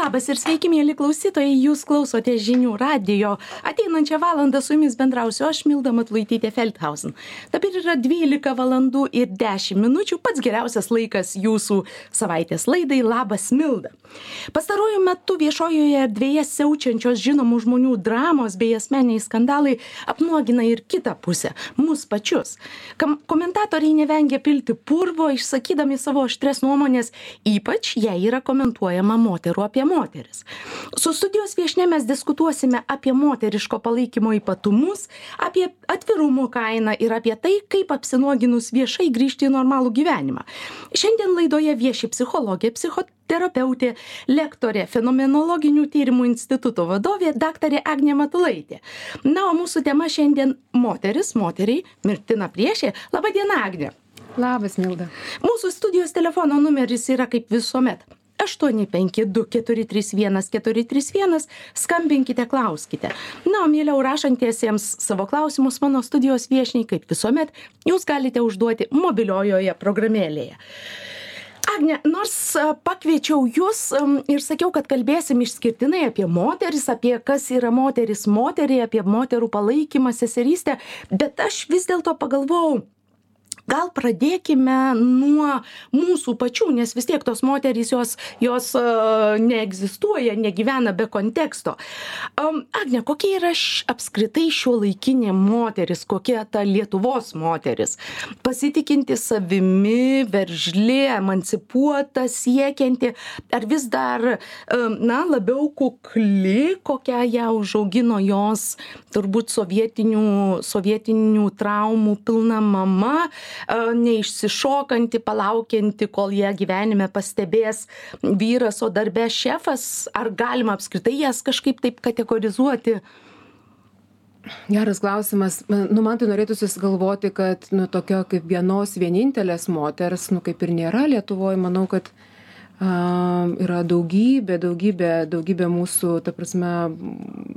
labas ir sveiki mieli klausytojai. Jūs klausote žinių radijo ateinančią valandą su jumis bendrausiu aš milda matulaitytė feldhausen. Dabar yra dvylika valandų ir dešim minučių. Pats geriausias laikas jūsų savaitės laidai. Labas milda. Pastaruoju metu viešojoje erdvėje siaučiančios žinomų žmonių dramos bei asmeniniai skandalai apnuogina ir kitą pusę mus pačius. Kam komentatoriai nevengia pilti purvo išsakydami savo aštrias nuomones ypač jei yra komentuojama moterų apie moteris. Su studijos viešne mes diskutuosime apie moteriško palaikymo ypatumus, apie atvirumo kainą ir apie tai, kaip apsinuoginus viešai grįžti į normalų gyvenimą. Šiandien laidoje vieši psichologė, psichoterapeutė, lektorė, fenomenologinių tyrimų instituto vadovė, daktarė Agnė Matulaitė. Na, o mūsų tema šiandien moteris, moteriai, mirtina priešė. Labadiena, Agnė. Labas, Milda. Mūsų studijos telefono numeris yra kaip visuomet aštuoni penki du keturi trys vienas keturi trys vienas. Skambinkite klauskite. Na o mieliau rašantiesiems savo klausimus mano studijos viešniai kaip visuomet jūs galite užduoti mobiliojoje programėlėje. Agne nors pakviečiau jus ir sakiau kad kalbėsim išskirtinai apie moteris apie kas yra moteris moteriai apie moterų palaikymą seserystę bet aš vis dėlto pagalvojau gal pradėkime nuo mūsų pačių nes vis tiek tos moterys jos jos neegzistuoja negyvena be konteksto. Agne kokia yra apskritai šiuolaikinė moteris kokia ta lietuvos moteris? Pasitikinti savimi veržli emancipuota siekianti ar vis dar na labiau kukli kokią ją užaugino jos turbūt sovietinių sovietinių traumų pilna mama neišsišokanti palaukianti kol ją gyvenime pastebės vyras o darbe šefas ar galima apskritai jas kažkaip taip kategorizuoti Geras klausimas. Nu, man tai norėtųsi galvoti, kad nu, tokio kaip vienos vienintelės moters, nu, kaip ir nėra Lietuvoje, manau, kad uh, yra daugybė, daugybė, daugybė mūsų, ta prasme,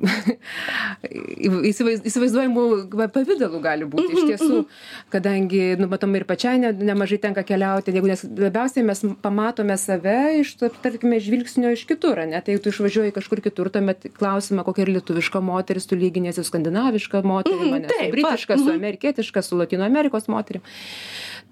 įsivaizduojamų pavydalų gali būti iš Mhm, tiesų, kadangi, nu, matom, ir pačiai ne, nemažai tenka keliauti, jeigu nes labiausiai mes pamatome save iš, tarkime, žvilgsnio iš kitur, ne, tai jeigu tu išvažiuoji kažkur kitur, tuomet klausimą, kokia yra lietuviška moteris, tu lyginėsi su skandinaviška moterimi, Mhm, mm, su britiška, va, su mhm. amerikietiška, su latino Amerikos moterim.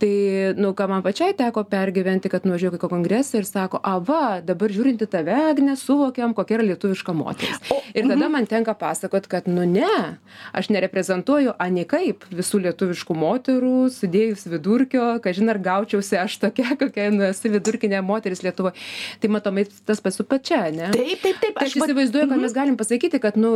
Tai, nu, ką man pačiai teko pergyventi, kad nuvažiuoju į kongresą ir sako, a va, dabar žiūrint į tave, Agne, suvokiam, kokia yra lietuviška moteris. Ir tada man tenka pasakot, kad, nu ne, aš nereprezentuoju anikaip visų lietuviškų moterų, sudėjus vidurkio, kažin ar gaučiausi aš tokia, kokia nu, esu vidurkinė moteris Lietuvoje. Tai matomai tas pasu pačia, ne? taip taip taip Tai aš įsivaizduoju, kad mes galim pasakyti, kad nu,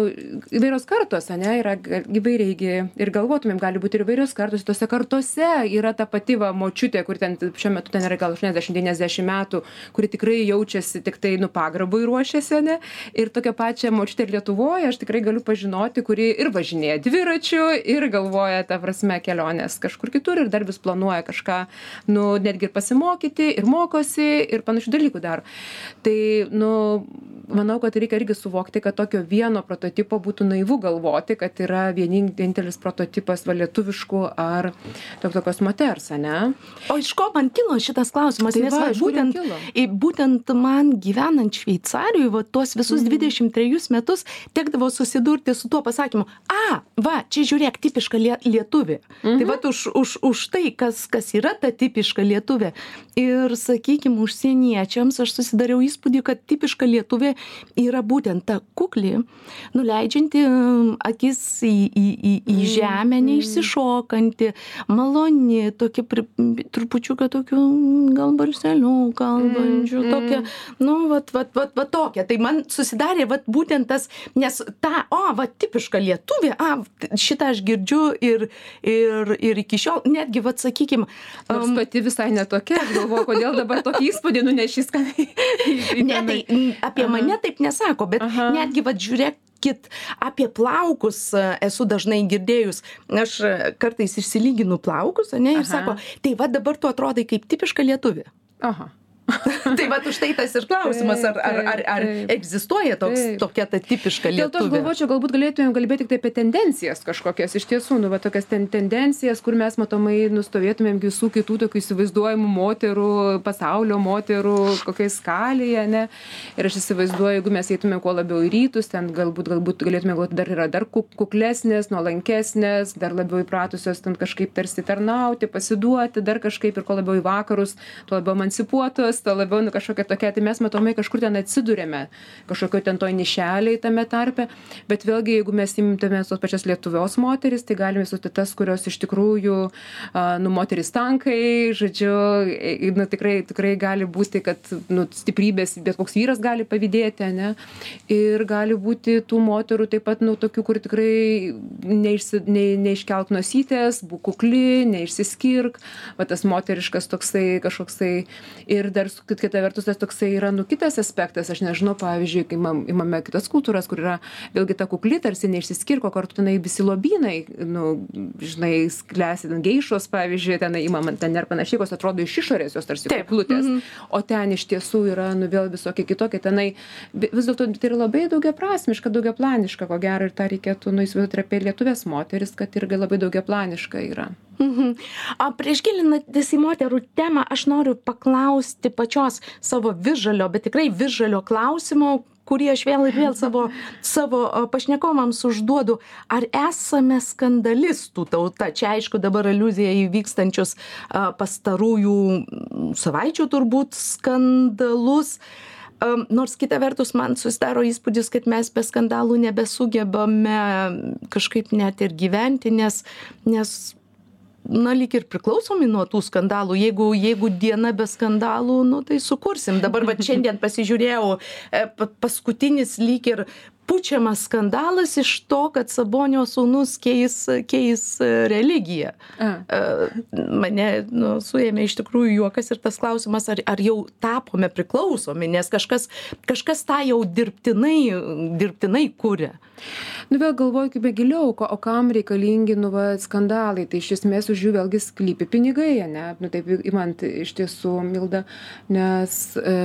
įvairios kartos, ne, yra įvairiai ir galvotumėm, gali būti ir įvairios kartos, tose kartose yra ta pati va močiutė, kur ten šiuo metu ten yra gal 80-90 metų, kuri tikrai jaučiasi tik tai nu pagarbui ruošiasi, ne, ir tokią pačią močiutę ir Lietuvoje aš tikrai galiu pažinoti, kuri ir važinėja dviračiu, ir galvoja, ta prasme, kelionės kažkur kitur, ir dar vis planuoja kažką, nu, netgi ir pasimokyti, ir mokosi, ir panašių dalykų daro. Tai, nu, manau, kad reikia irgi suvokti, kad tokio vieno prototipo būtų naivu galvoti, kad yra vienintelis prototipas va lietuviškų ar tokios moters, ne? O iš ko man kilo šitas klausimas? Tai Nes va, būtent, būtent man gyvenant Šveicarijoje, va, tuos visus Mhm. 23 metus tekdavo susidurti su tuo pasakymu, a, va, čia žiūrėk, tipiška lie lietuvė. Mhm. Tai va, už, už, už tai, kas, kas yra ta tipiška lietuvė. Ir, sakykime, užsieniečiams aš susidariau įspūdį, kad tipiška lietuvė yra būtent ta kukli, nuleidžianti mm, akis į, į, į, į Mhm. žemę, neišsišokanti, maloni, tokia pri, trupučiuką tokių mm, gal balselių kalbančių, Mm, tokia, nu, vat, vat, vat, vat tokia. Tai man susidarė, vat būtent tas, nes ta, o, va, tipiška lietuvė, a, šitą aš girdžiu ir, ir, ir iki šiol, netgi, vat, sakykime, Nors pati visai netokia, galvoju, kodėl dabar tokį įspūdį nunešys, kad... Ne, tai mm, apie mane taip nesako, bet Aha. netgi, va, žiūrėkit, apie plaukus e, esu dažnai girdėjus. Aš e, kartais išsilyginu plaukus, ne, ir sako, tai va dabar tu atrodai kaip tipiška lietuvė. Aha. tai va už tai tas ir klausimas, ar, ar, ar, ar egzistuoja toks, tokia ta tipiška lietuvė. Dėl to aš galvočiau, galbūt galėtumėm kalbėti tik apie tendencijas kažkokias, iš tiesų, nu, va, tokias ten, tendencijas, kur mes matomai nustovėtumėm visų kitų tokių įsivaizduojamų moterų, pasaulio moterų, kokiai skalėje, ne. Ir aš įsivaizduoju, jeigu mes eitumėm kuo labiau į rytus, ten galbūt, galbūt galėtume galvoti, dar yra dar kuklesnės, nuolankesnės, dar labiau įpratusios ten kažkaip tarsi tarnauti, pasiduoti, dar kažkaip ir kuo labiau į vakarus, tuo labiau emancipuotos tikslas tuo labiau nu kažkokia tokia tai mes matomai kažkur ten atsiduriame kažkokioj ten toj nišelėj tame tarpe. Bet vėlgi jeigu mes imtumėm tos pačios lietuvos moteris tai galim įsivaizduoti tas kurios iš tikrųjų nu moterys tankai žodžiu nu tikrai tikrai gali būti kad nu stiprybės bet koks vyras gali pavydėti ane? Ir gali būti tų moterų taip pat nu tokių kur tikrai neišsi ne neiškelk nosytės būk kukli neišsiskirk. Va tas moteriškas toksai kažkoksai. Ir dar dar kita vertus tas toksai yra nu kitas aspektas. Aš nežinau pavyzdžiui kai imam imame kitas kultūras kur yra vėlgi ta kukli tarsi neišsiskirk o kartu tenai visi lobynai nu žinai sklęsti ten geišos pavyzdžiui tenai imam ten ir panašiai kurios atrodo iš išorės jos tarsi kuklutės. Mhm. o ten iš tiesų yra nu vėl visokie kitokie tenai vis dėlto tai yra labai daugiaprasmiška daugiaplaniška ko gero ir tą reikėtų nu įsivaizduot ir apie lietuves moteris kad irgi labai daugiaplaniška yra Mhm. O prieš gilinantis į moterų temą, aš noriu paklausti pačios savo vižalio, bet tikrai vižalio klausimo, kurį aš vėl ir vėl savo, savo pašnekovams užduodu. Ar esame skandalistų tauta? Čia aišku dabar aluzija į vykstančius pastarųjų savaičių turbūt skandalus. Nors kita vertus man susidaro įspūdis, kad mes be skandalų nebesugebame kažkaip net ir gyventi, nes, nes na lyg ir priklausomi nuo tų skandalų. Jeigu jeigu diena be skandalų nu tai sukursim. Dabar vat šiandien pasižiūrėjau e, paskutinis lyg ir pučiamas skandalas iš to kad sabonio sūnus keis keis e, religiją. E, mane nu suėmė iš tikrųjų juokas ir tas klausimas ar ar jau tapome priklausomi nes kažkas kažkas tą jau dirbtinai dirbtinai kuria nu vėl galvoju kaip giliau o kam reikalingi nu va skandalai. Tai iš esmės už jų vėlgi slypi pinigai ane? Nu taip imant iš tiesų milda nes e,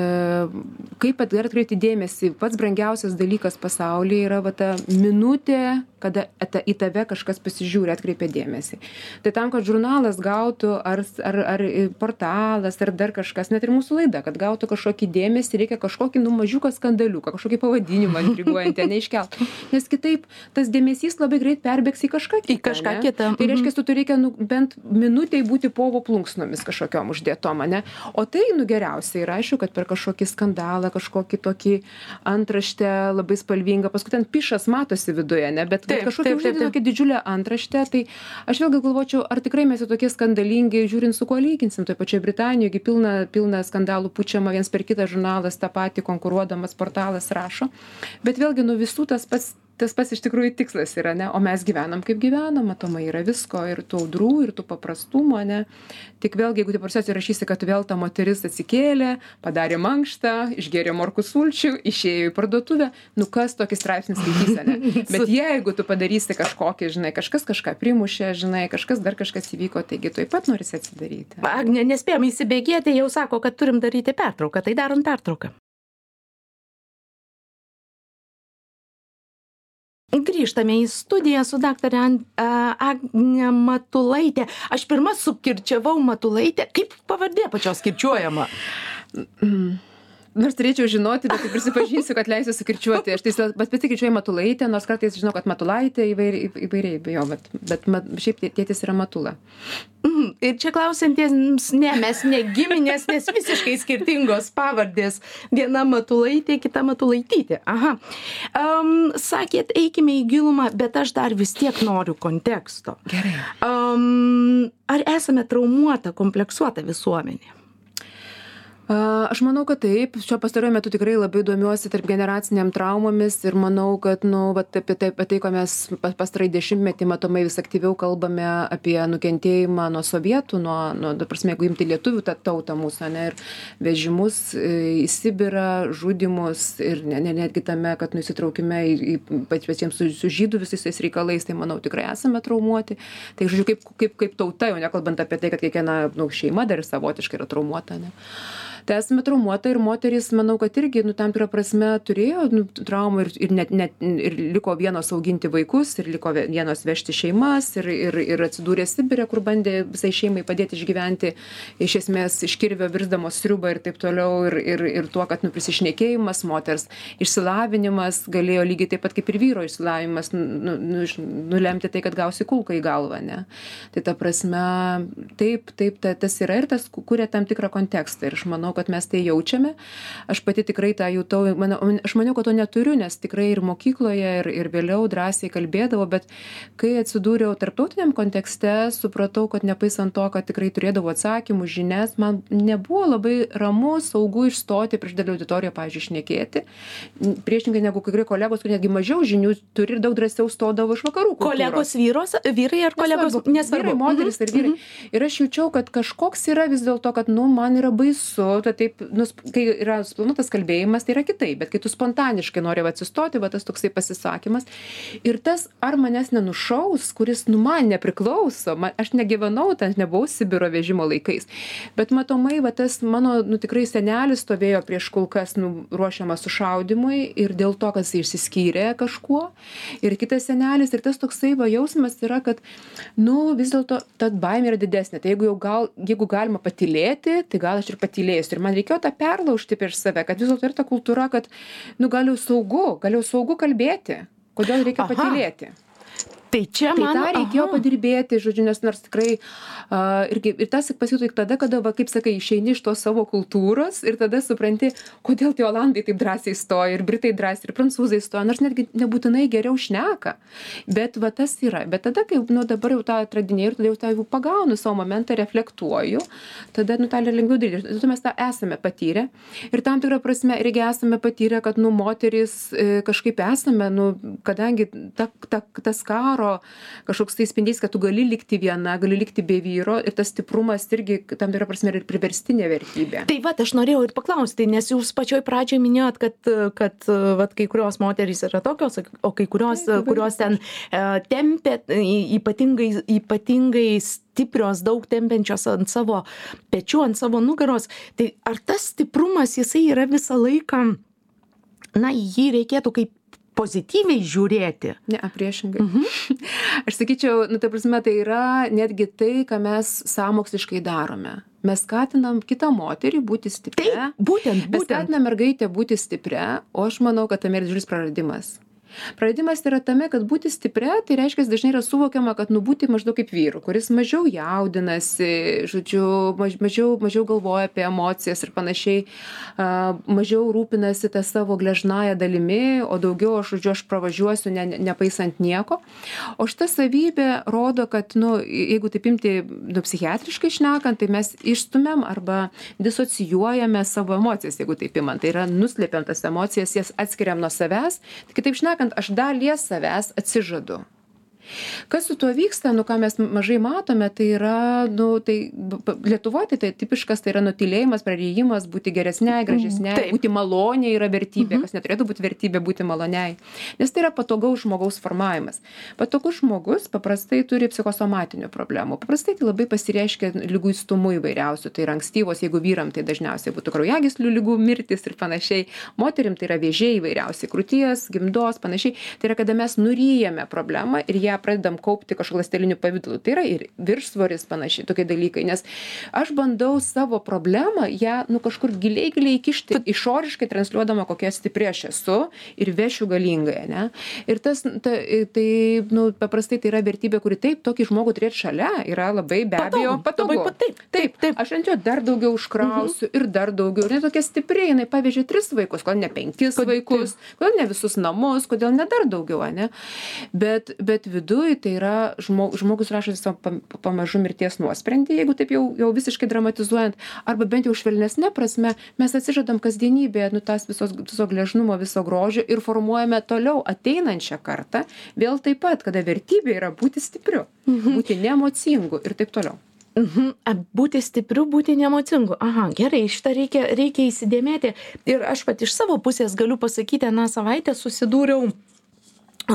kaip dar atkreipti dėmesį pats brangiausias dalykas pasaulyje yra va ta minutė kada ta į tave kažkas pasižiūri atkreipia dėmesį. Tai tam kad žurnalas gautų ar ar ar portalas ar dar kažkas net ir mūsų laida kad gautų kažkokį dėmesį reikia kažkokį nu mažiuką skandaliuką kažkokį pavadinimą intriguojantį ane iškelt. Nes kitaip tas dėmesys labai greit perbėgs į kažką kitą į kažką kitą tai reiškias tu turi nu bent minutei būti povo plunksnomis kažkokiom uždėtom ane? O tai nu geriausia yra aišku kad per kažkokį skandalą kažkokį tokį antraštę labai spalvingą paskui ten pišas matosi viduje ane? Bet bet kažkokią uždedi tokią didžiulę antraštę tai aš vėlgi galvočiau ar tikrai mes jau tokie skandalingi žiūrint su kuo lyginsim toj pačioj britanijoj gi pilna pilna skandalų pučiama viens per kitą žurnalas tą patį konkuruodamas portalas rašo. Bet vėlgi nu visų tas pats tas pats iš tikrųjų tikslas yra ane o mes gyvenam kaip gyvenam matomai yra visko ir tų audrų ir tų paprastumų ane tik vėlgi jeigu depresijos įrašysi kad vėl ta moteris atsikėlė padarė mankštą išgėrė morkų sulčių išėjo į parduotuvę nu kas tokį straipsnį skaitys ane bet jeigu tu padarysi kažkokį žinai kažkas kažką primušė žinai kažkas dar kažkas įvyko taigi tuoj pat norisi atsidaryti. Agne nespėjom įsibėgėti jau sako kad turim daryti pertrauką tai darom pertrauką grįžtame į studiją su daktare an agne matulaite aš pirma sukirčiavau matulaitę kaip pavardė pačios kirčiuojama nors turėčiau žinoti bet prisipažinsiu kad leisiu sukirčiuoti. Aš tai bet pati kirčiuoju matulaitė nors kartais žinau kad matulaitė įvairiai įvairiai jo bet bet mat šiaip tėtis yra matula. Mhm. Ir čia klausiantiems ne mes ne giminės nes visiškai skirtingos pavardės. Viena matulaitė kita matulaitytė. Aha. Am sakėt eikime į gilumą bet aš dar vis tiek noriu konteksto. Gerai. Am ar esame traumuota kompleksuota visuomenė aš manau kad taip. Šiuo pastaruoju metu tikrai labai domiuosi tarpgeneracinėm traumomis ir manau kad nu vat apie tai apie tai ko mes pa pastarąjį dešimtmetį matomai vis aktyviau kalbame apie nukentėjimą nuo sovietų nuo nuo prasme jeigu imti lietuvių tą tautą mūsų ane ir vežimus į sibirą žudymus ir ne ne netgi tame kad nu įsitraukime į į pačiiems su su žydų visais tais reikalais tai manau tikrai esame traumuoti. Tai žodžiu kaip kaip kaip tauta jau nekalbant apie tai kad kiekviena nu šeima dar ir savotiškai yra traumuota ane tai esame traumuota ir moterys manau kad irgi nu tam tikra prasme turėjo nu traumų ir ir net net ir liko vienos auginti vaikus ir liko vienos vežti šeimas ir ir ir atsidūrė sibire kur bandė visai šeimai padėt išgyventi iš esmės iš kirvio virsdamos sriubą ir taip toliau ir ir ir tuo kad nu prisišnekėjimas moters išsilavinimas galėjo lygiai taip pat kaip ir vyro išsilavinimas nu nu nulemti tai kad gausi kulką į galvą ane tai ta prasme taip taip ta tas yra ir tas kuria tam tikrą kontekstą ir aš manau kad mes tai jaučiame. Aš pati tikrai tą jutau. Mano aš maniau kad to neturiu nes tikrai ir mokykloje ir ir vėliau drąsiai kalbėdavau bet kai atsidūriau tarptautiniam kontekste supratau kad nepaisant to kad tikrai turėdavau atsakymus žinias man nebuvo labai ramu saugu išstoti prieš didelę auditoriją pavyzdžiui šnekėti. Priešingai negu kai kurie kolegos kurie netgi mažiau žinių turi ir daug drąsiau stodavo iš vakarų kolegos vyros vyrai ar kolegos? Nesvarbu. Moterys ir vyrai. Mhm. ir aš jaučiau kad kažkoks yra vis dėlto kad nu man yra baisu ta taip nu kai yra suplanuotas kalbėjimas tai yra kitaip bet kai tu spontaniškai nori atsistoti va tas toksai pasisakymas. Ir tas ar manęs nenušaus kuris nu man nepriklauso man aš negyvenau ten nebuvau sibiro vežimo laikais bet matomai va tas mano nu tikrai senelis stovėjo prieš kulkas nu ruošiamas sušaudymui ir dėl to jisai išsiskyrė kažkuo. Ir kitas senelis ir tas toksai va jausmas yra kad nu vis dėlto ta baimė yra didesnė. Tai jeigu jau gal jeigu galima patylėti tai gal aš ir patylėsiu ir man reikėjo tą perlaužti prieš save kad vis dėlto yra ta kultūra kad nu gal jau saugu gal jau saugu kalbėti. Kodėl reikia patylėti tai čia tai man tą reikėjo aha. padirbėti žodžiu nes nors tikrai a, irgi ir tas pasijuto tik tada kada va kaip sakai išeini iš tos savo kultūros ir tada supranti kodėl tie olandai taip drąsiai stoja ir britai drąsiai ir prancūzai stoja nors netgi nebūtinai geriau šneka. Bet va tas yra. Bet tada kai nu dabar jau tą atradinėju ir tada jau tą jau pagaunu savo momentą reflektuoju tada nu tą lengviau daryti. To mes tą esame patyrę. Ir tam tikra prasme irgi esame patyrę kad nu moterys e, kažkaip esame nu kadangi ta ta tas karo karo kažkoks tai spindesys kad tu gali likti viena gali likti be vyro ir tas stiprumas irgi tam tikra prasme ir priverstinė vertybė. Tai vat aš norėjau ir paklausti nes jūs pačioj pradžioj minėjot kad kad vat kai kurios moterys yra tokios o kai kurios kurios ten e, tempia ypatingai ypatingai stiprios daug tempiančios ant savo pečių ant savo nugaros. Tai ar tas stiprumas jisai yra visą laiką na jį reikėtų kaip pozityviai žiūrėti. Ne, priešingai. Mhm. Aš sakyčiau, nu, ta prasme, tai yra netgi tai, ką mes samoksliškai darome. Mes skatinam kitą moterį būti stipria. Taip, būtent, būtent. Mes skatinam mergaitę būti stipria, o aš manau, kad tam yra didžiulis praradimas praradimas yra tame kad būti stipria tai reiškias dažnai yra suvokiama kad nu būti maždaug kaip vyru kuris mažiau jaudinasi žodžiu maž mažiau mažiau galvoja apie emocijas ir panašiai a mažiau rūpinasi ta savo gležnąja dalimi o daugiau aš žodžiu aš pravažiuosiu ne nepaisant nieko. O šita savybė rodo kad nu jeigu taip imti nu psichiatriškai šnekant tai mes išstumiam arba disocijuojame savo emocijas jeigu taip imant. Tai yra nuslepiam tas emocijas jas atskiriam nuo savęs tai kitaip šnekant sakant aš dalies savęs atsižadu Kas su tuo vyksta, nu ką mes mažai matome, tai yra, nu, tai Lietuvoje tai, tai tipiškas, tai yra nutilėjimas, praryjimas, būti geresniai, gražesniai, Taip. būti maloniai yra vertybė, mhm. kas neturėtų būti vertybė būti maloniai. Nes tai yra patogaus žmogaus formavimas. Patogus žmogus paprastai turi psichosomatinių problemų. Paprastai tai labai pasireiškia lyguistumų įvairiausių. Tai yra ankstyvos, jeigu vyram tai dažniausiai būtų kraujagyslių lygų mirtis ir panašiai. Moterim tai yra vėžiai įvairiausiai, krūties, gimdos, panašiai. Tai yra, kada mes nuryjame problemą ir ją pradedam kaupti kažkokiu ląsteliniu pavidalu. Tai yra ir viršsvoris panašiai tokie dalykai nes aš bandau savo problemą ją nu kažkur giliai giliai įkišti išoriškai transliuodama kokia stipri aš esu ir vešiu galingai ane ir tas ta tai nu paprastai tai yra vertybė kuri taip tokį žmogų turėt šalia yra labai be abejo patogu taip taip taip aš ant jo dar daugiau užkrausiu mhm. ir dar daugiau. Ir tokia stipri jinai pavežė tris vaikus kodėl ne penkis vaikus kodėl ne visus namus kodėl ne dar daugiau ane? Bet bet viduj viduj tai yra žmo žmogus rašantis sau pam pamažu mirties nuosprendį jeigu taip jau jau visiškai dramatizuojant arba bent jau švelnesne prasme mes atsižadam kasdienybėje nu tas visos viso gležnumo viso grožio ir formuojame toliau ateinančią kartą vėl taip pat kada vertybė yra būti stipriu mhm. būti neemocingu ir taip toliau Mhm. Būti stipriu, būti nemocingu. Aha, gerai, šitą reikia, reikia įsidėmėti. Ir aš pat iš savo pusės galiu pasakyti, na savaitę susidūriau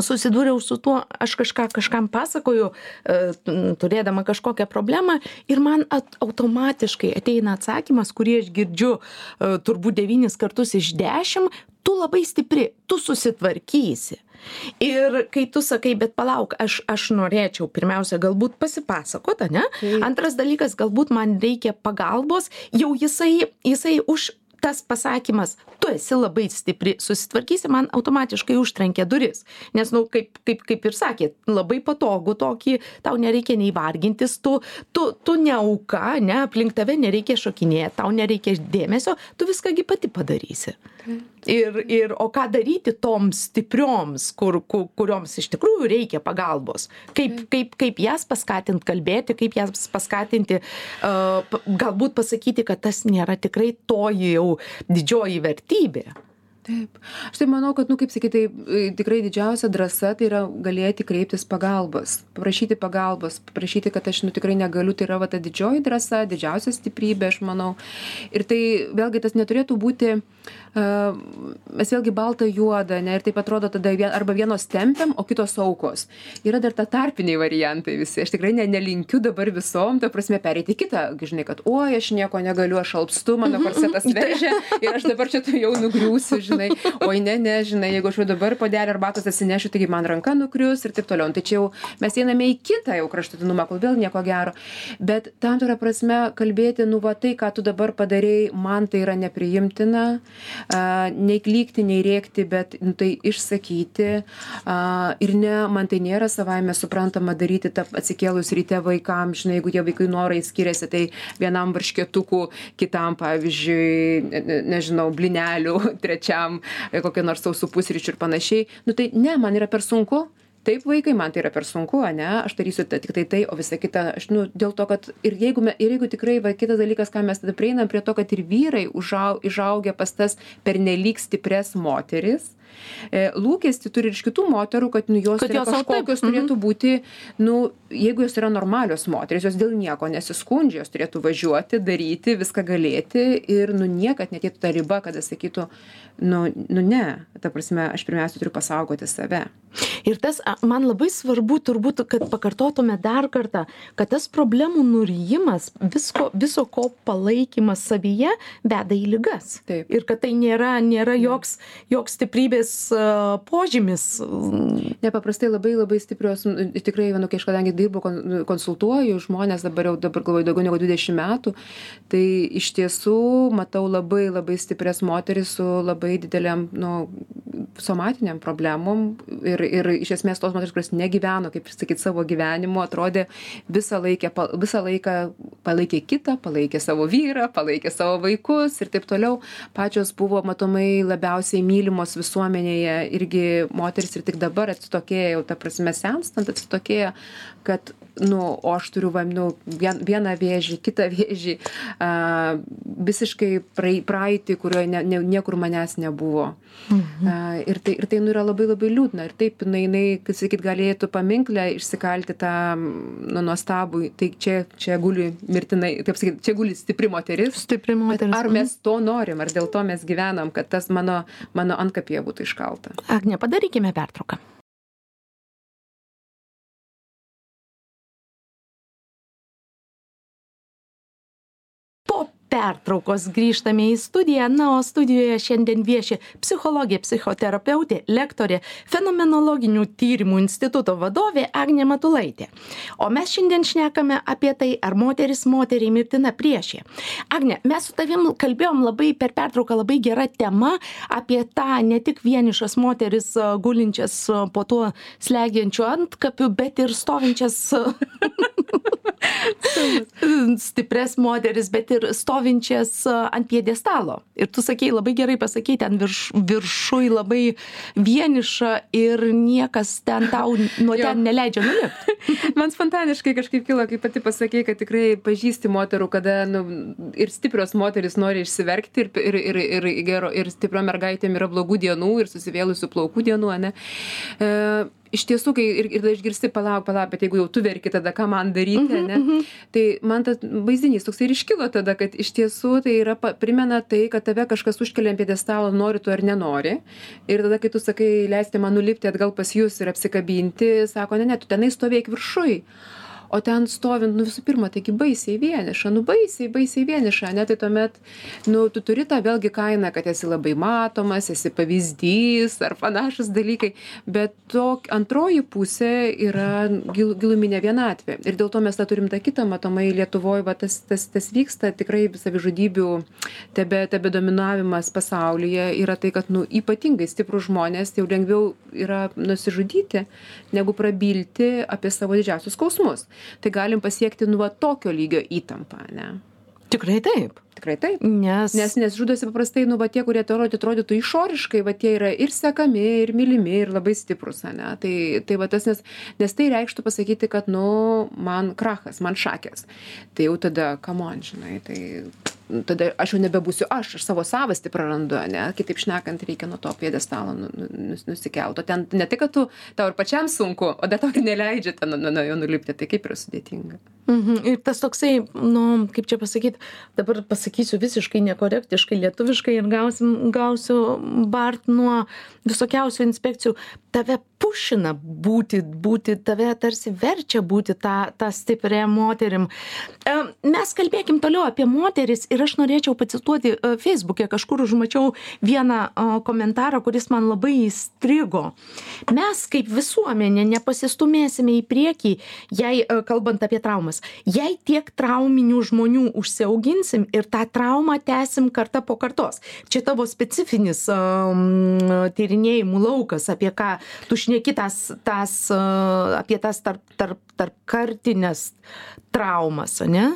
susidūriau su tuo aš kažką kažkam pasakoju e, turėdama kažkokią problemą ir man at, automatiškai ateina atsakymas, kurį aš girdžiu e, turbūt devynis kartus iš dešimt, tu labai stipri, tu susitvarkysi. Ir kai tu sakai, bet palauk, aš, aš norėčiau pirmiausia galbūt pasipasakoti, ne? Taip. Antras dalykas, galbūt man reikia pagalbos, jau jisai, jisai už tas pasakymas tu esi labai stipri susitvarkysi man automatiškai užtrenkia duris. Nes nu kaip kaip kaip ir sakėt labai patogu tokį tau nereikia nei vargintis tu tu tu ne auka ane aplink tave nereikia šokinėt tau nereikia dėmesio tu viską gi pati padarysi. Ir ir o ką daryti toms stiprioms kur ku kurioms iš tikrųjų reikia pagalbos? Kaip kaip kaip jas paskatint kalbėti kaip jas paskatinti a galbūt pasakyti kad tas nėra tikrai toji jau didžioji vertybė. Taip. Aš tai manau kad nu kaip sakyt tai e, tikrai didžiausia drąsa tai yra galėti kreiptis pagalbos paprašyti pagalbos paprašyti kad aš nu tikrai negaliu tai yra va ta didžioji drąsa didžiausia stiprybė aš manau. Ir tai vėlgi tas neturėtų būti mes vėlgi balta juoda ane ir taip atrodo tada vien arba vienos tempiam o kitos aukos. Yra dar ta tarpiniai variantai visi. Aš tikrai ne nelinkiu dabar visom ta prasme pereit į kitą. Žinai kad oi aš nieko negaliu aš alpstu mano korsetas veržia ir aš dabar čia tuojau nugriūsiu žinai. Oi ne ne žinai jeigu aš jau dabar puodelį arbatos atsinešiu taigi man ranka nukrius ir taip toliau. Nu tai čia jau mes einame į kitą jau kraštutinumą kol vėl nieko gero. Bet tam tikra prasme kalbėti nu va tai ką tu dabar padarei man tai yra nepriimtina nei klykti, nei rėkti, bet nu, tai išsakyti. Ir ne, man tai nėra savaime suprantama daryti tą atsikėlus ryte vaikams, žinai, jeigu tie vaikai norai skiriasi, tai vienam varškėtukų, kitam, pavyzdžiui, ne, nežinau, blinelių, trečiam kokią nors sausų pusryčių ir panašiai. Nu tai ne, man yra per sunku taip vaikai man tai yra per sunku ane aš darysiu tiktai tai o visa kita aš nu dėl to kad ir jeigu me ir jeigu tikrai va kitas dalykas ką mes tada prieinam prie to kad ir vyrai užau išaugę pas tas pernelyg stiprias moteris e, lūkestį turi ir iš kitų moterų, kad nu, jos, kad jos kažkokios taip. turėtų mhm. būti, nu, jeigu jos yra normalios moteris, jos dėl nieko nesiskundžia, jos turėtų važiuoti, daryti, viską galėti ir nu niekad netėtų ta riba, kada sakytų, nu, nu ne, ta prasme, aš pirmiausia turiu pasaugoti save. Ir tas man labai svarbu turbūt, kad pakartotume dar kartą, kad tas problemų nurijimas, visko, viso ko palaikymas savyje veda į lygas. Taip. Ir kad tai nėra, nėra joks, joks stiprybės uh, požymis. Nepaprastai labai labai stiprios, tikrai, nu, kai aš kadangi dirbu, konsultuoju žmonės dabar jau dabar galvoju daugiau negu 20 metų, tai iš tiesų matau labai labai stiprias moteris su labai dideliam, nu, somatiniam problemom ir ir iš esmės tos moterys kurios negyveno kaip sakyt savo gyvenimo atrodė visą laikę visą laiką palaikė kitą palaikė savo vyrą palaikė savo vaikus ir taip toliau pačios buvo matomai labiausiai mylimos visuomenėje irgi moterys ir tik dabar atsitokėja jau ta prasme senstant atsitokėja kad nu o aš turiu va nu vien vieną vėžį kitą vėžį a visiškai praei praeitį kurioj ne ne niekur manęs nebuvo. Mhm. a ir tai ir tai nu yra labai labai liūdna. Ir taip jinai jinai kaip sakyt galėtų paminkle išsikalti tą nu nuostabų tai čia čia guli mirtinai taip sakyt čia guli stipri moteris. Stipri moteris ar mes mhm. to norim ar dėl to mes gyvenam kad tas mano mano antkapyje būtų iškalta? Agne padarykime pertrauką pertraukos grįžtame į studiją. Na o studijoje šiandien vieši psichologė psichoterapeutė lektorė fenomenologinių tyrimų instituto vadovė agnė matulaitė. O mes šiandien šnekame apie tai ar moteris moteriai mirtina priešė. Agne mes su tavim kalbėjom labai per pertrauką labai gera tema apie tą ne tik vienišas moteris gulinčias po tuo slegiančiu antkapiu bet ir stovinčias stiprias moteris bet ir stovinčias ant pjedestalo ir tu sakei labai gerai pasakei ten virš viršuj labai vieniša ir niekas ten tau nuo ten neleidžia nulipt. Man spontaniškai kažkaip kilo kai pati pasakei kad tikrai pažįsti moterų kada nu ir stiprios moterys nori išsiverkti ir ir ir ir gero ir stipriom mergaitėm yra blogų dienų ir susivėlusių plaukų dienų ane. E, iš tiesų, kai ir, ir išgirsti, palauk, palauk, bet jeigu jau tu verki, tada ką man daryti, mm -hmm, ne? Mm -hmm. Tai man tas vaizdinys toks ir iškilo tada, kad iš tiesų tai yra, primena tai, kad tave kažkas užkelia ant piedestalo, nori tu ar nenori. Ir tada, kai tu sakai, leisti man nulipti atgal pas jūs ir apsikabinti, sako, ne, ne, tu tenai stovėk viršui o ten stovint nu visų pirma taigi baisiai vieniša nu baisiai baisiai vieniša ane tai tuomet nu tu turi tą vėlgi kainą kad esi labai matomas esi pavyzdys ar panašūs dalykai bet to antroji pusė yra gil giluminė vienatvė. Ir dėl to mes tą turim tą kitą matomai lietuvoj va tas tas tas vyksta tikrai savižudybių tebe tebedominavimas pasaulyje yra tai kad nu ypatingai stiprūs žmonės jau lengviau yra nusižudyti negu prabilti apie savo didžiausius skausmus tai galim pasiekti nu va tokio lygio įtampą ane tikrai taip. Tikrai taip. Nes nes nes žudosi paprastai nu va tie kurie atrodytų išoriškai va tie yra ir sekami ir mylimi ir labai stiprūs ane? Tai tai va tas nes nes tai reikštų pasakyti kad nu man krachas man šakės. Tai jau tada kamon žinai tai tada aš jau nebebūsiu aš aš savo savastį prarandu ane? Kitaip šnekant reikia nuo to pjedestalo nu nu nus nusikelt. O ten ne tai kad tu tau ir pačiam sunku o dar tau ir neleidžia ten nuo nuo jo nulipti. Tai kaip yra sudėtinga mhm. Ir tas toksai nu kaip čia pasakyt dabar pasakysiu visiškai nekorektiškai lietuviškai ir gausim gausiu bart nuo visokiausių inspekcijų. Tave pušina būti būti tave tarsi verčia būti ta ta stipria moterim. E mes kalbėkim toliau apie moteris ir aš norėčiau pacituoti e, feisbuke kažkur užmačiau vieną e, komentarą kuris man labai įstrigo. Mes kaip visuomenė nepasistūmėsime į priekį jei kalbant apie traumas jei tiek trauminių žmonių užsiauginsim ir tą traumą tęsim karta po kartos čia tavo specifinis tyrinėjimų laukas apie ką tu šneki tas tas apie tas tarp tarp tarpkartines traumas ane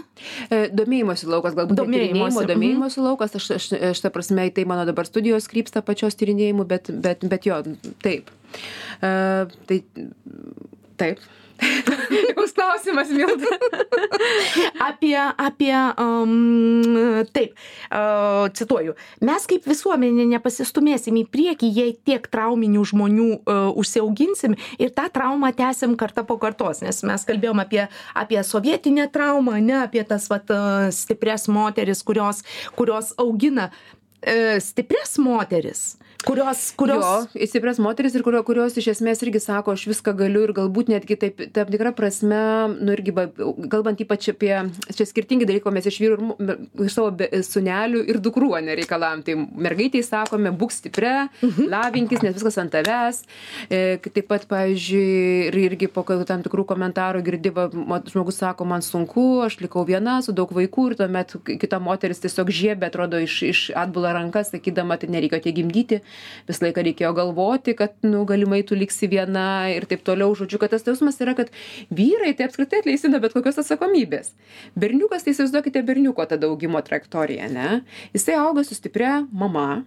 E, domėjimosi laukas, galbūt domėjimo, mhm. domėjimosi laukas, aš, aš, aš ta prasme, tai mano dabar studijos krypsta pačios tyrinėjimų, bet, bet, bet jo, taip. Uh, tai taip. Koks klausimas, Milda? apie, apie, um, taip, uh, cituoju, mes kaip visuomenė nepasistumėsim į priekį, jei tiek trauminių žmonių uh, užsiauginsim ir tą traumą tęsim kartą po kartos, nes mes kalbėjom apie, apie sovietinę traumą, ne apie tas vat, uh, stipres moteris, kurios, kurios augina uh, stipres moteris kurios kurios jo stiprias moteris ir kurio kurios iš esmės irgi sako aš viską galiu ir galbūt netgi taip tam tikra prasme nu irgi ba kalbant ypač apie čia skirtingi dalykai mes iš vyrų ir iš savo be sūnelių ir dukrų ane reikalaujam. Tai mergaitei sakome būk stipria mhm. lavinkis nes viskas ant tavęs. E taip pat pavyzdžiui ir irgi po tam tikrų komentarų girdi va žmogus sako man sunku aš likau viena su daug vaikų ir tuomet kita moteris tiesiog žiebia atrodo iš iš atbula rankas sakydama tai nereikia tiek gimdyti visą laiką reikėjo galvoti, kad, nu, galimai tu liksi viena ir taip toliau. Žodžiu, kad tas jausmas yra, kad vyrai tai apskritai atleisina bet kokios atsakomybės. Berniukas, tai įsivaizduokite berniuko tą augimo trajektoriją, ne? Jisai auga su stipria mama,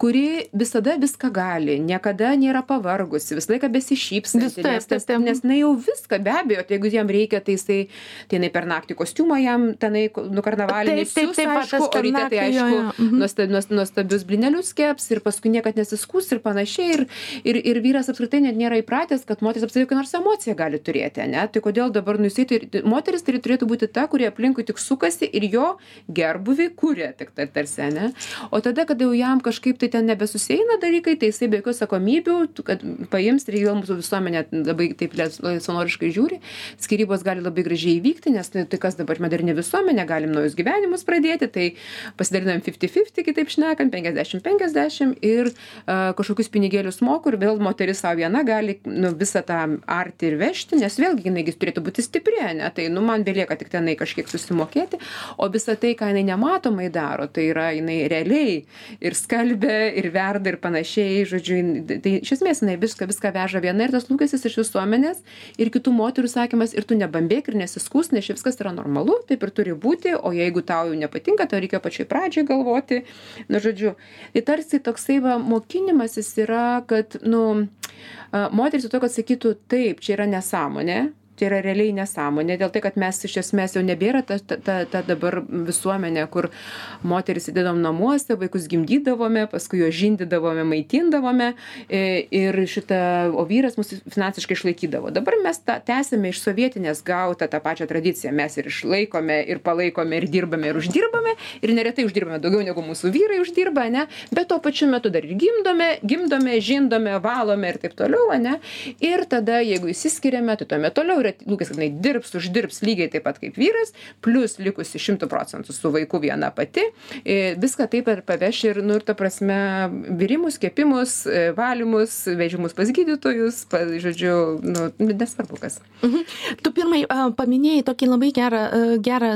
kuri visada viską gali, niekada nėra pavargusi, visą laiką besišypsanti, nes, tas, nes jinai jau viską, be abejo, tai jeigu jam reikia, tai jisai, tai jinai per naktį kostiumą jam tenai, nu, karnavalinį, taip, taip, taip, aišku, o ryte tai aišku, jo, jo. Mhm. nuostabius blinelius keps ir paskui niekad nesiskus ir panašiai. Ir, ir, ir vyras apskritai net nėra įpratęs, kad moteris apskritai kokią nors emociją gali turėti, ne? Tai kodėl dabar nusai, tai moteris tai turėtų būti ta, kurie aplinkui tik sukasi ir jo gerbuvį kūrė, tik tarsi, ne? O tada, kada jau jam kažkaip kažkaip tai ten nebesusieina dalykai, tai jisai be jokių atsakomybių, kad paims ir jau mūsų visuomenė labai taip laisvanoriškai žiūri, skirybos gali labai gražiai įvykti, nes tai, tai kas dabar moderni visuomenė, galim naujus gyvenimus pradėti, tai pasidalinam 50-50, kitaip šnekant, 50-50 ir uh, kažkokius pinigėlius moku ir vėl moteris savo viena gali nu, visą tą artį ir vežti, nes vėlgi jinai turėtų būti stipri, ne? tai nu, man belieka tik tenai kažkiek susimokėti, o visą tai, ką jinai nematomai daro, tai yra jinai realiai ir skalbia skalbia ir verda ir panašiai žodžiu tai iš esmės jinai viską viską veža viena ir tas lūkestis iš visuomenės ir kitų moterų sakymas ir tu nebambėk ir nesiskųsk nes viskas yra normalu taip ir turi būti o jeigu tau jau nepatinka tau reikia pačioj pradžioj galvoti. Nu žodžiu tai tarsi toksai va mokinimasis yra kad nu moteris vietoj kad sakytų taip čia yra nesąmonė čia yra realiai nesąmonė dėl tai kad mes iš esmės jau nebėra ta ta ta ta dabar visuomenė kur moterys sėdėdavom namuose vaikus gimdydavome paskui juos žindydavome maitindavome e, ir šitą o vyras mus finansiškai išlaikydavo. Dabar mes tą tęsiame iš sovietinės gautą tą pačią tradiciją. Mes ir išlaikome ir palaikome ir dirbame ir uždirbame ir neretai uždirbame daugiau negu mūsų vyrai uždirba ane? Bet tuo pačiu metu dar ir gimdome gimdome žindome valome ir taip toliau ane? Ir tada jeigu išsiskiriame tai tuomet toliau yra lūkestis kad jinai dirbs uždirbs lygiai taip pat kaip vyras plius likusi šimtu procentų su vaiku viena pati. I viską taip ir paveš ir nu ir ta prasme virimus kepimus e, valymus vežimus pas gydytojus pa žodžiu nu nesvarbu kas. Mhm. tu pirmai paminėjai tokį labai gerą gerą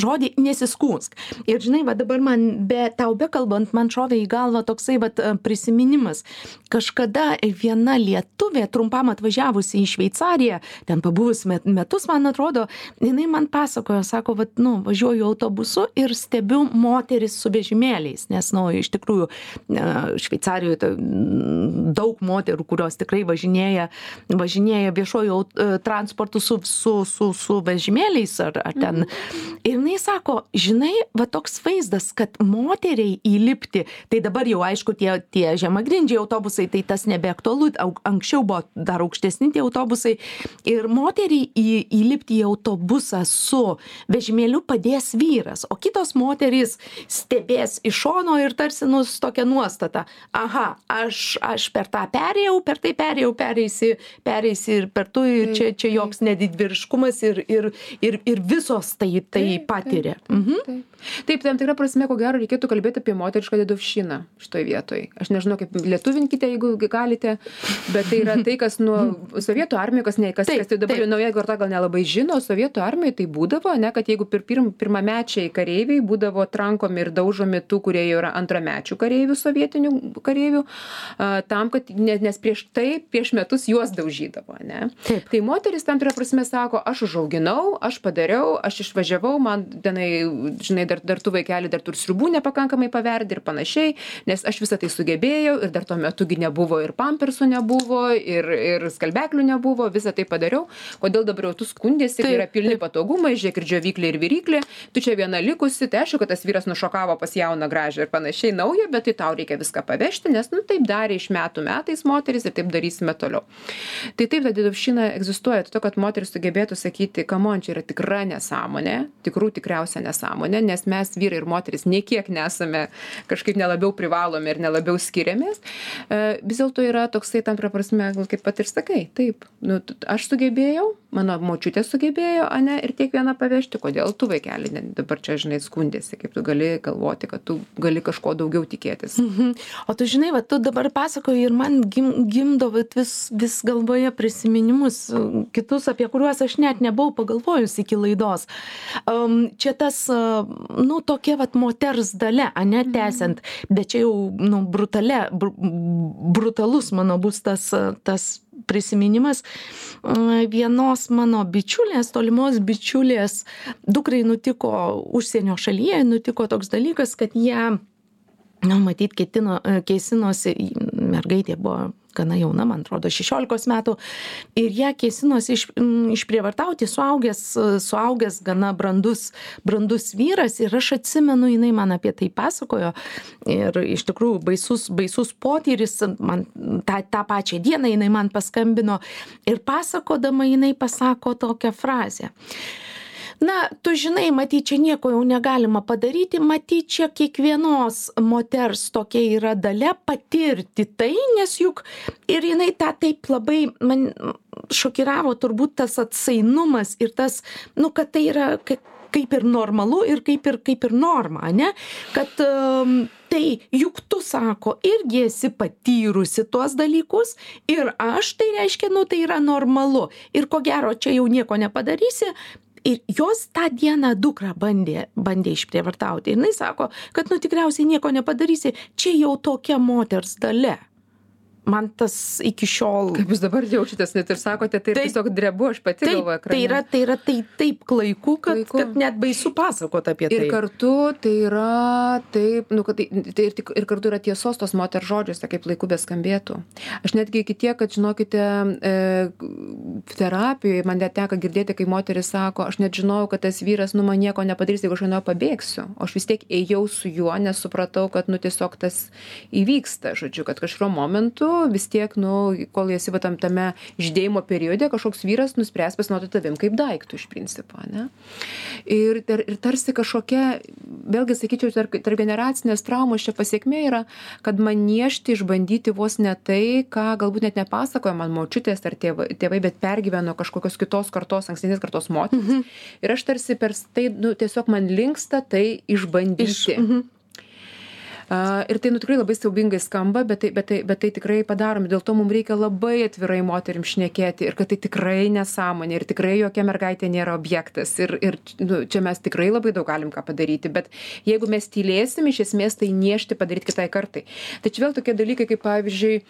žodį nesiskųsk ir žinai va dabar man be tau bekalbant man šovė į galvą toksai vat prisiminimas. Kažkada viena lietuvė trumpam atvažiavusi į šveicariją ten pabuvus me metus man atrodo jinai man pasakojo sako vat nu važiuoju autobusu ir stebiu moteris su vežimėliais nes nu iš tikrųjų šveicarijoj ta daug moterų kurios tikrai važinėja važinėja viešuoju transportu su su su su vežimėliais ar ar ten. Ir jinai sako žinai va toks vaizdas kad moteriai įlipti tai dabar jau aišku tie tie žemagrindžiai autobusai tai tas nebeaktualu anksčiau buvo dar aukštesni tie autobusai ir moteriai į įlipti į autobusą su vežimėliu padės vyras o kitos moterys stebės iš šono ir tarsi nu su tokia nuostata. Aha aš aš per tą perėjau per tai perėjau pereisi pereisi ir per tu ir čia čia joks didvyriškumas ir ir ir ir visos tai tai patiria. mhm. Taip tam tikra prasme ko gero reikėtų kalbėt apie moterišką dedovščiną šitoj vietoj. Aš nežinau kaip lietuvinkite jeigu galite bet tai yra tai kas nuo sovietų armijoj kas ne kas kas tai dabar jau nauja karta gal nelabai žino sovietų armijoj tai būdavo ane kad jeigu pir pirm pirmamečiai kareiviai būdavo trankomi ir daužomi tų kurie jau yra antramečių kareivių sovietinių kareivių a tam kad ne nes prieš tai prieš metus juos daužydavo ane tai moterys tam tikra prasme sako aš užauginau aš padariau aš išvažiavau man tenai žinai dar dar tu vaikeli dar ir sriubų nepakankamai paverdi ir panašiai nes aš visa tai sugebėjau ir dar tuo metu gi nebuvo ir pampersų nebuvo ir ir skalbeklių nebuvo visa tai padariau kodėl dabar jau tu skundiesi kai yra pilni patogumai žiūrėk ir džiovyklė ir viryklė tu čia viena likusi tai aišku kad tas vyras nušokavo pas jauną gražią ir panašiai naują bet tai tau reikia viską pavežti nes nu taip darė iš metų metais moterys ir taip darysime toliau. Tai taip ta dedovščina egzistuoja to kad moteris sugebėtų sakyti kamon čia yra tikra nesąmonė tikrų tikriausia nesąmonė nes mes vyrai ir moterys nė kiek nesame kažkaip nelabiau privalomi ir nelabiau skiriamės, e, vis dėlto yra toksai tam prasme, kaip pat ir sakai, taip, nu, aš sugebėjau, mano močiutė sugebėjo, ane, ir tiek vieną pavežti, kodėl tu vaikeli dabar čia, žinai, skundėsi, kaip tu gali galvoti, kad tu gali kažko daugiau tikėtis. Mhm. O tu žinai, va, tu dabar pasakoji ir man gim, gimdo vis, vis galvoje prisiminimus, kitus, apie kuriuos aš net nebuvau pagalvojus iki laidos. Um, čia tas, uh, nu, tokia vat moters dalė, ane, mhm. tęsiant, bet čia jau, nu, brutale, br brutalus mano bus tas, tas prisiminimas vienos mano bičiulės, tolimos bičiulės dukrai nutiko užsienio šalyje, nutiko toks dalykas, kad jie, na, matyt, ketino, keisinosi, mergaitė buvo gana jauna, man atrodo, 16 metų, ir ją kėsinosi iš, išprievartauti suaugęs, suaugęs gana brandus, brandus vyras. Ir aš atsimenu, jinai man apie tai pasakojo. Ir iš tikrųjų baisus, baisus potyris, man tą, tą pačią dieną jinai man paskambino ir pasakodama jinai pasako tokią frazę na tu žinai matyt čia nieko jau negalima padaryti matyt čia kiekvienos moters tokia yra dalia patirti tai nes juk ir jinai tą taip labai man šokiravo turbūt tas atsainumas ir tas nu kad tai yra kaip ir normalu ir kaip ir kaip ir norma ane kad um, tai juk tu sako irgi esi patyrusi tuos dalykus ir aš tai reiškia nu tai yra normalu. Ir ko gero čia jau nieko nepadarysi ir jos tą dieną dukrą bandė bandė išprievartauti. Jinai sako kad nu tikriausiai nieko nepadarysi. Čia jau tokia moters dalia man tas iki šiol kaip jūs dabar jaučiatės net ir sakote tai, tai tiesiog drebu aš pati taip, galvoju tai yra tai yra tai taip klaiku kad, klaiku. kad net baisu pasakot apie tai. ir kartu tai yra taip nu kad tai, tai ir, tik, ir kartu yra tiesos tos moters žodžiuose kaip laiku beskambėtų. Aš netgi iki tiek kad žinokite e, terapijoje man net teko girdėti kai moteris sako aš net žinojau kad tas vyras nu man nieko nepadarys jeigu aš nuo jo pabėgsiu o aš vis tiek ėjau su juo nes supratau kad nu tiesiog tas įvyksta žodžiu kad kažkuriuo momentu vis tiek nu kol esi va tam tame žydėjimo periode kažkoks vyras nuspręs pasinaudoti tavim kaip daiktu iš principo ane? Ir ir ir tarsi kažkokia vėlgi sakyčiau tarp tarpgeneracinės traumos čia pasekmė yra kad man niežti išbandyti vos ne tai ką galbūt net nepasakojo man močiutės ar tėvai tėvai bet pergyveno kažkokios kitos kartos ankstesnės kartos moterys mhm. ir aš tarsi per tai nu tiesiog man linksta tai išbandyti. Iš, mhm ir tai nu tikrai labai siaubingai skamba bet tai bet tai bet tai tikrai padarom dėl to mum reikia labai atvirai moterim šnekėti ir kad tai tikrai nesąmonė ir tikrai jokia mergaitė nėra objektas. Ir ir nu čia mes tikrai labai daug galim ką padaryti bet jeigu mes tylėsim iš esmės tai niežti padaryt kitai kartai. Tai čia vėl tokie dalykai kaip pavyzdžiui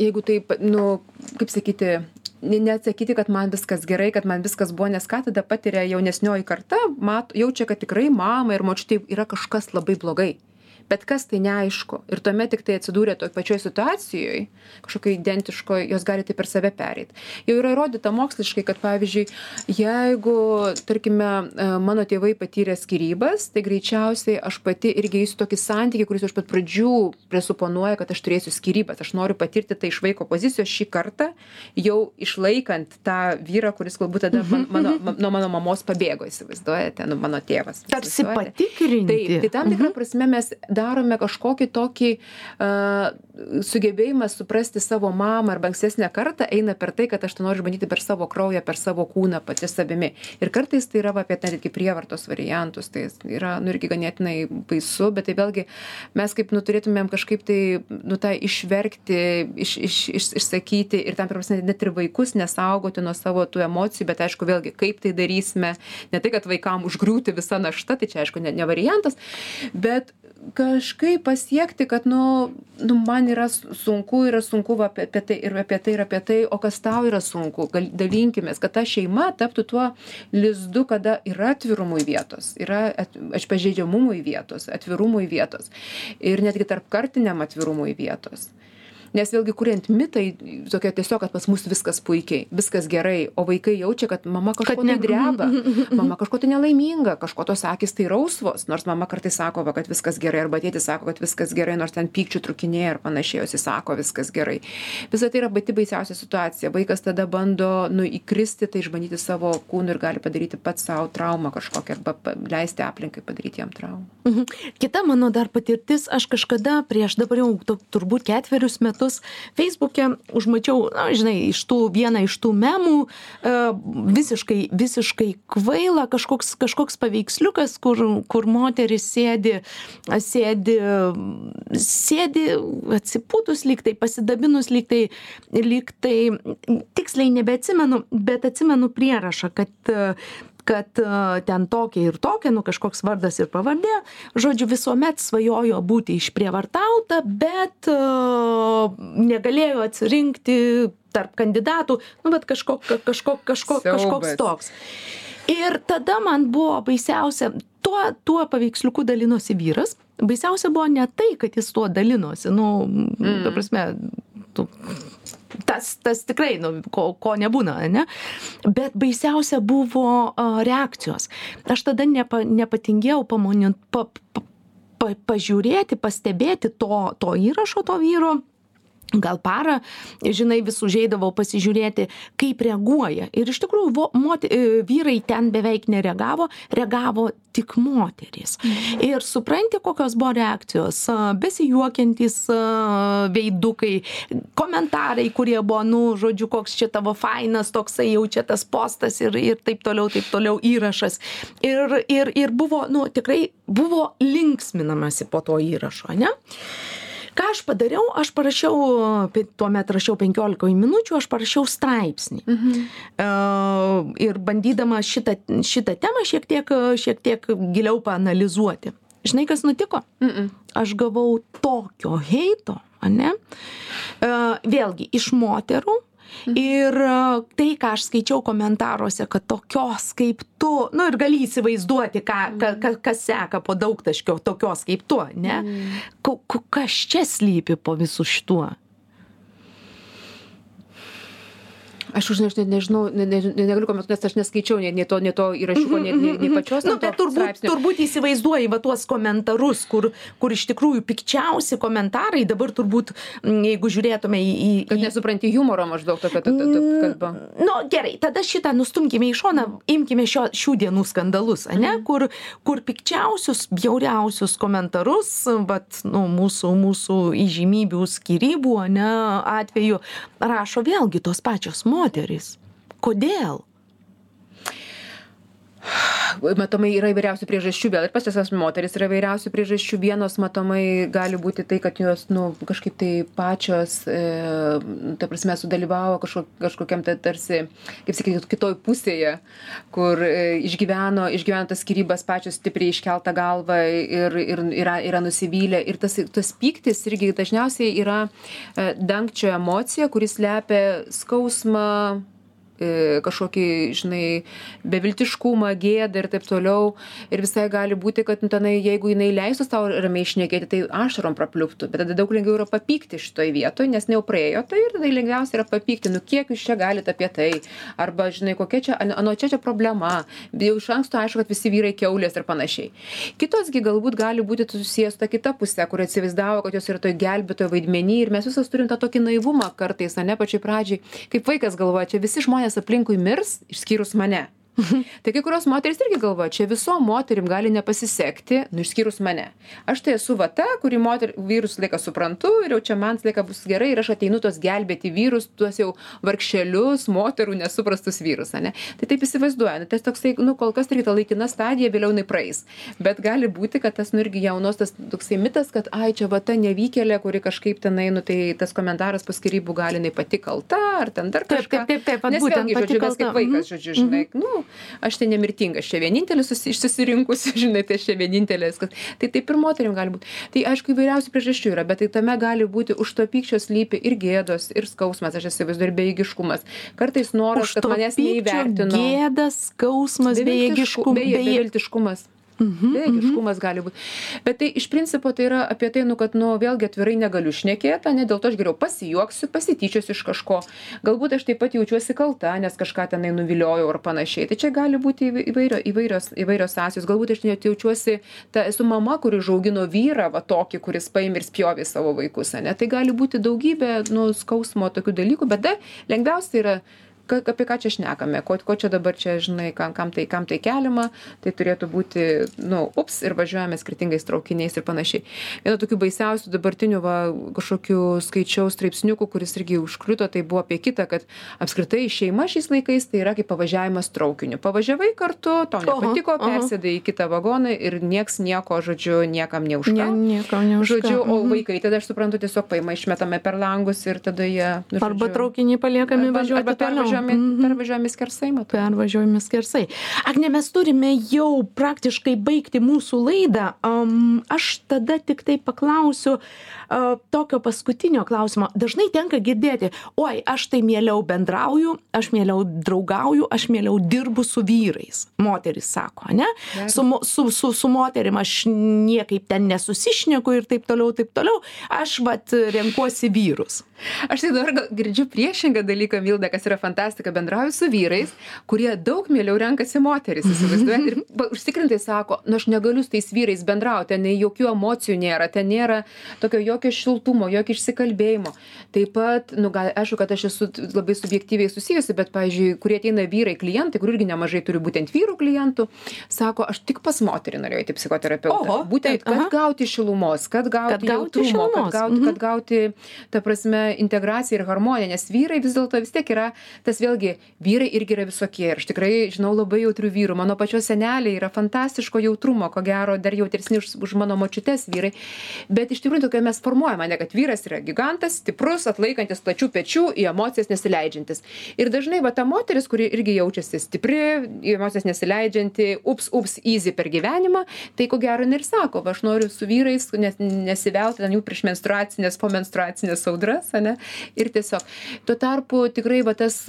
jeigu taip nu kaip sakyti neatsakyti kad man viskas gerai kad man viskas buvo nes ką tada patiria jaunesnioji karta mat jaučia kad tikrai mamai ir močiutei yra kažkas labai blogai bet kas tai neaišku. Ir tuomet tiktai atsidūrę toj pačioj situacijoj kažkokioj identiškoj jos gali taip per save pereit. Jau yra įrodyta moksliškai kad pavyzdžiui jeigu tarkime e, mano tėvai patyrė skyrybas tai greičiausiai aš pati irgi eisiu tokį santykį kuris iš pat pradžių presuponuoja kad aš turėsiu skyrybas. Aš noriu patirti tai iš vaiko pozicijos šį kartą jau išlaikant tą vyrą kuris galbūt tada man, mano nuo mano mamos pabėgo įsivaizduojate nu mano tėvas. Tarsi patikrinti. Taip tai tam tikra mhm. prasme mes darome kažkokį tokį uh, sugebėjimą suprasti savo mamą arba ankstesnę kartą eina per tai, kad aš tai noriu išbandyti per savo kraują, per savo kūną pati savimi. Ir kartais tai yra apie netgi prievartos variantus, tai yra, nu, irgi ganėtinai baisu, bet tai vėlgi mes kaip, nu, turėtumėm kažkaip tai, nu, tą išverkti, iš, iš, iš, išsakyti ir tam prasme net ir vaikus nesaugoti nuo savo tų emocijų, bet aišku, vėlgi, kaip tai darysime, ne tai, kad vaikam užgriūti visą naštą, tai čia aišku, ne, ne variantas, bet kažkaip pasiekti kad nu nu man yra sunku yra sunku va apie tai ir apie tai ir apie tai o kas tau yra sunku dalinkimės kad ta šeima taptų tuo lizdu kada yra atvirumui vietos yra aš pažeidžiamumui vietos atvirumui vietos ir netgi tarpkartiniam atvirumui vietos nes vėlgi kuriant mitą tokia tiesiog kad pas mus viskas puikiai viskas gerai o vaikai jaučia kad mama kažko tai dreba mama kažko tai nelaiminga kažko tos akys tai rausvos nors mama kartais sako va kad viskas gerai arba tėtis sako kad viskas gerai nors ten pykčių trūkinėja ir panašiai jos įsako viskas gerai. Visa tai yra pati baisiausia situacija. Vaikas tada bando nu įkristi tai išbandyti savo kūnu ir gali padaryti pats sau traumą kažkokią arba leisti aplinkai padaryti jam traumą. Mhm. kita mano dar patirtis aš kažkada prieš dabar jau turbūt ketverius metus metus feisbuke užmačiau na žinai iš tų vieną iš tų memų e, visiškai visiškai kvaila kažkoks kažkoks paveiksliukas kur kur moteris sėdi sėdi sėdi atsipūtus lyg tai pasidabinus lyg tai lyg tai tiksliai nebeatsimenu bet atsimenu prierašą kad kad e, ten tokia ir tokia, nu kažkoks vardas ir pavardė. Žodžiu, visuomet svajojo būti išprievartauta, bet uh, negalėjo atsirinkti tarp kandidatų, nu bet kažko, kažko, kažko, kažkoks toks. Ir tada man buvo baisiausia, tuo, tuo paveiksliuku dalinosi vyras. Baisiausia buvo ne tai, kad jis tuo dalinosi, nu, mm. ta prasme, tu tas tas tikrai nu ko ko nebūna ane? Bet baisiausia buvo reakcijos. Aš tada nepa nepatingėjau pamoni pa pa pažiūrėti pastebėti to to įrašo to vyro gal parą žinai vis užeidavau pasižiūrėti kaip reaguoja. Ir iš tikrųjų vo mot e, vyrai ten beveik nereagavo reagavo tik moterys. Ir supranti kokios buvo reakcijos? Besijuokiantys veidukai komentarai kurie buvo nu žodžiu koks čia tavo fainas toksai jau čia tas postas ir ir taip toliau taip toliau įrašas. Ir ir ir buvo nu tikrai buvo linksminamasi po to įrašo ane ką aš padariau? Aš parašiau tuomet rašiau penkiolikoj minučių aš parašiau straipsnį. Mhm. ir bandydama šitą šitą temą šiek tiek šiek tiek giliau paanalizuoti. Žinai kas nutiko? Aš gavau tokio heito ane? E, vėlgi, iš moterų Ir e, tai, ką aš skaičiau komentaruose, kad tokios kaip tu, nu ir gali įsivaizduoti, ką, ka, ka, kas seka po daug taškio, tokios kaip tu, ne? Ka, kas čia slypi po visų šituo? Aš už aš net nežinau ne ne negaliu komentuot nes aš neskaičiau nei nei to nei to įrašiuko nei nei nei pačios nu bet turbūt turbūt įsivaizduoji va tuos komentarus kur kur iš tikrųjų pikčiausi komentarai dabar turbūt jeigu žiūrėtume į į kad nesupranti humoro maždaug tokio kalba. nu gerai tada šitą nustumkime į šoną imkime šio šių dienų skandalus ane mhm. kur kur pikčiausius bjauriausius komentarus vat nu mūsų mūsų įžymybių skyrybų ane atveju rašo vėlgi tos pačios moterys moterys. Kodėl? Matomai yra įvairiausių priežasčių vėl ir pas visas moteris yra įvairiausių priežasčių. Vienos matomai gali būti tai kad jos nu kažkaip tai pačios e, ta prasme sudalyvavo kažko kažkokiam tai tarsi kaip sakyt kitoj pusėje kur e, išgyveno išgyveno tas skyrybas pačios stipriai iškelta galva ir ir yra yra nusivylę. Ir tas tas pyktis irgi dažniausiai yra e, dangčio emocija kuri slepia skausmą kažkokį, žinai, beviltiškumą, gėdą ir taip toliau. Ir visai gali būti, kad nu, tenai, jeigu jinai leistų tau ramiai išnekėti, tai ašarom prapliuptų. Bet tada daug lengviau yra papykti šitoje vietoje, nes jau praėjo tai ir tada lengviausia yra papykti, nu kiek jūs čia galite apie tai. Arba, žinai, kokia čia, anu čia čia problema. Jau iš anksto aišku, kad visi vyrai keulės ir panašiai. Kitosgi galbūt gali būti susijęs ta kita pusė, kur atsivaizdavo, kad jos yra toj gelbėtojo vaidmenį ir mes visos turim tą tokį naivumą kartais, ne pačiai pradžiai, kaip vaikas galvoja, čia visi žmonės žmonės aplinkui mirs išskyrus mane tai kai kurios moterys irgi galvoja čia visom moterim gali nepasisekti nu išskyrus mane. Aš tai esu va ta kuri moter vyrus laiką suprantu ir jau čia man laiką bus gerai ir aš ateinu tuos gelbėti vyrus tuos jau vargšelius moterų nesuprastus vyrus ane. Tai taip įsivaizduoja nu tas toksai nu kol kas irgi ta laikina stadija vėliau jinai praeis. Bet gali būti kad tas nu irgi jaunos tas toksai mitas kad ai čia va ta nevykėlė kuri kažkaip tenai nu tai tas komentaras po skyrybų gal jinai pati kalta ar ten dar kažką taip taip taip vat nes būtent vėlgi žodžiu mes kaip vaikas Mhm. žodžiu žinai nu aš tai nemirtingas čia vienintelis susi išsirinkusi žinai tai aš čia vienintelė viskas. Tai taip ir moterim gali būt. Tai aišku įvairiausių priežasčių yra bet tai tame gali būti už to pykčio slypi ir gėdos ir skausmas aš įsivaizduoju ir bejėgiškumas. Kartais noras kad manęs neįvertino. Gėda, skausmas, Beviltišku- bejėgiškumas. Beje beviltiškumas bejėgiškumas gali būt. Bet tai iš principo tai yra apie tai nu kad nu vėlgi atvirai negaliu šnekėt ane dėl to aš geriau pasijuoksiu pasityčiosiu iš kažko. Galbūt aš taip pat jaučiuosi kalta nes kažką tenai nuviliojau ar panašiai. Tai čia gali būti įvai- įvairio įvairios įvairios sąsajos. Galbūt aš net jaučiuosi ta esu mama kuri užaugino vyrą va tokį kuris paėmė ir spjovė savo vaikus ane. Tai gali būti daugybė nu skausmo tokių dalykų bet da lengviausia yra ka apie ką čia šnekame ko ko čia dabar čia žinai kam kam tai kam tai keliama tai turėtų būti nu ups ir važiuojame skirtingais traukiniais ir panašiai. Viena tokių baisiausių dabartinių va kažkokių skaičiau straipsniukų kuris irgi užkrito tai buvo apie kitą kad apskritai šeima šiais laikais tai yra kaip pavažiavimas traukiniu. Pavažiavai kartu tau nepatiko persėdai į kitą vagoną ir nieks nieko žodžiu niekam ne už Ne, ką nieko ne už žodžiu o Mhm. vaikai tada aš suprantu tiesiog paima išmetame per langus ir tada jie nu, Arba žodžiu, traukiniai paliekami arba- važiuoti arba toliau. Pervažiuojami Mhm. pervažiuojami skersai matau pervažiuojami skersai. Agne, mes turime jau praktiškai baigti mūsų laidą. Um, aš tada tik tai paklausiu uh, tokio paskutinio klausimo. Dažnai tenka girdėti, oi, aš tai mieliau bendrauju, aš mieliau draugauju, aš mieliau dirbu su vyrais. Moteris sako, ne? Su, su, su, su moterim aš niekaip ten nesusišneku ir taip toliau, taip toliau. Aš vat renkuosi vyrus. Aš tai dabar girdžiu priešingą dalyką, Milda, kas yra fantastika. Bendrauju su vyrais, kurie daug mieliau renkasi moteris, įsivaizduojat. Ir ba- užtikrintai sako, nu aš negaliu su tais vyrais bendrauti, ten nei jokių emocijų nėra, ten nėra tokio jokio šiltumo, jokio išsikalbėjimo. Taip pat, nu gal, aišku, kad aš esu labai subjektyviai susijusi, bet, pavyzdžiui, kurie ateina vyrai klientai, kur irgi nemažai turi būtent vyrų klientų, sako, aš tik pas moterį norėjau į psichoterapeutą. Oho, būtent, kad aha. gauti šilumos, kad gauti, Kad gauti jautrumo, kad šilumos, gauti, mhm. kad gauti, ta prasme, integraciją ir harmoniją, nes vyrai vis dėlto vis tiek yra tas vėlgi vyrai irgi yra visokie ir aš tikrai žinau labai jautrių vyrų. Mano pačios seneliai yra fantastiško jautrumo ko gero dar jautresni už, už mano močiutes vyrai. Bet iš tikrųjų tokia mes formuojame ne kad vyras yra gigantas stiprus atlaikantis plačių pečių į emocijas nesileidžiantis. Ir dažnai va ta moteris kuri irgi jaučiasi stipri į emocijas nesileidžianti ups ups easy per gyvenimą tai ko gero jinai ir sako va aš noriu su vyrais nes nesivelt ten jų prieš menstruacines po menstruacines audras ane? Ir tiesiog. Tuo tarpu tikrai va tas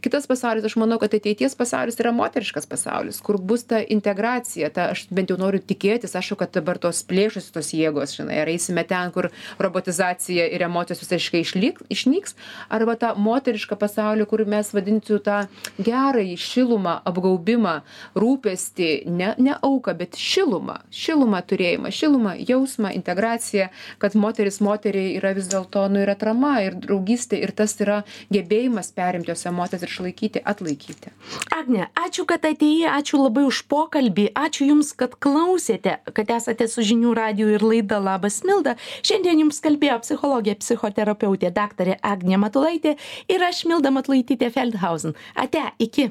kitas pasaulis aš manau kad ateities pasaulis yra moteriškas pasaulis kur bus ta integracija ta aš bent jau noriu tikėtis aišku kad dabar tos plėšosi tos jėgos žinai ar eisime ten kur robotizacija ir emocijos visiškai išlyg išnyks arba tą moterišką pasaulį kur mes vadinsiu tą gerąjį šilumą apgaubimą rūpestį ne ne auką bet šilumą šilumą turėjimą šilumą jausmą integraciją kad moteris moteriai yra vis dėlto nu ir atrama ir draugystė ir tas yra gebėjimas perimti jos emocijas ir išlaikyti atlaikyti. Agne ačiū kad atėjai ačiū labai už pokalbį ačiū jums kad klausėte kad esate su žinių radiju ir laida labas milda. Šiandien jums kalbėjo psichologė psichoterapeutė daktarė agnė matulaitė ir aš milda matulaitytė feldhausen. Ate iki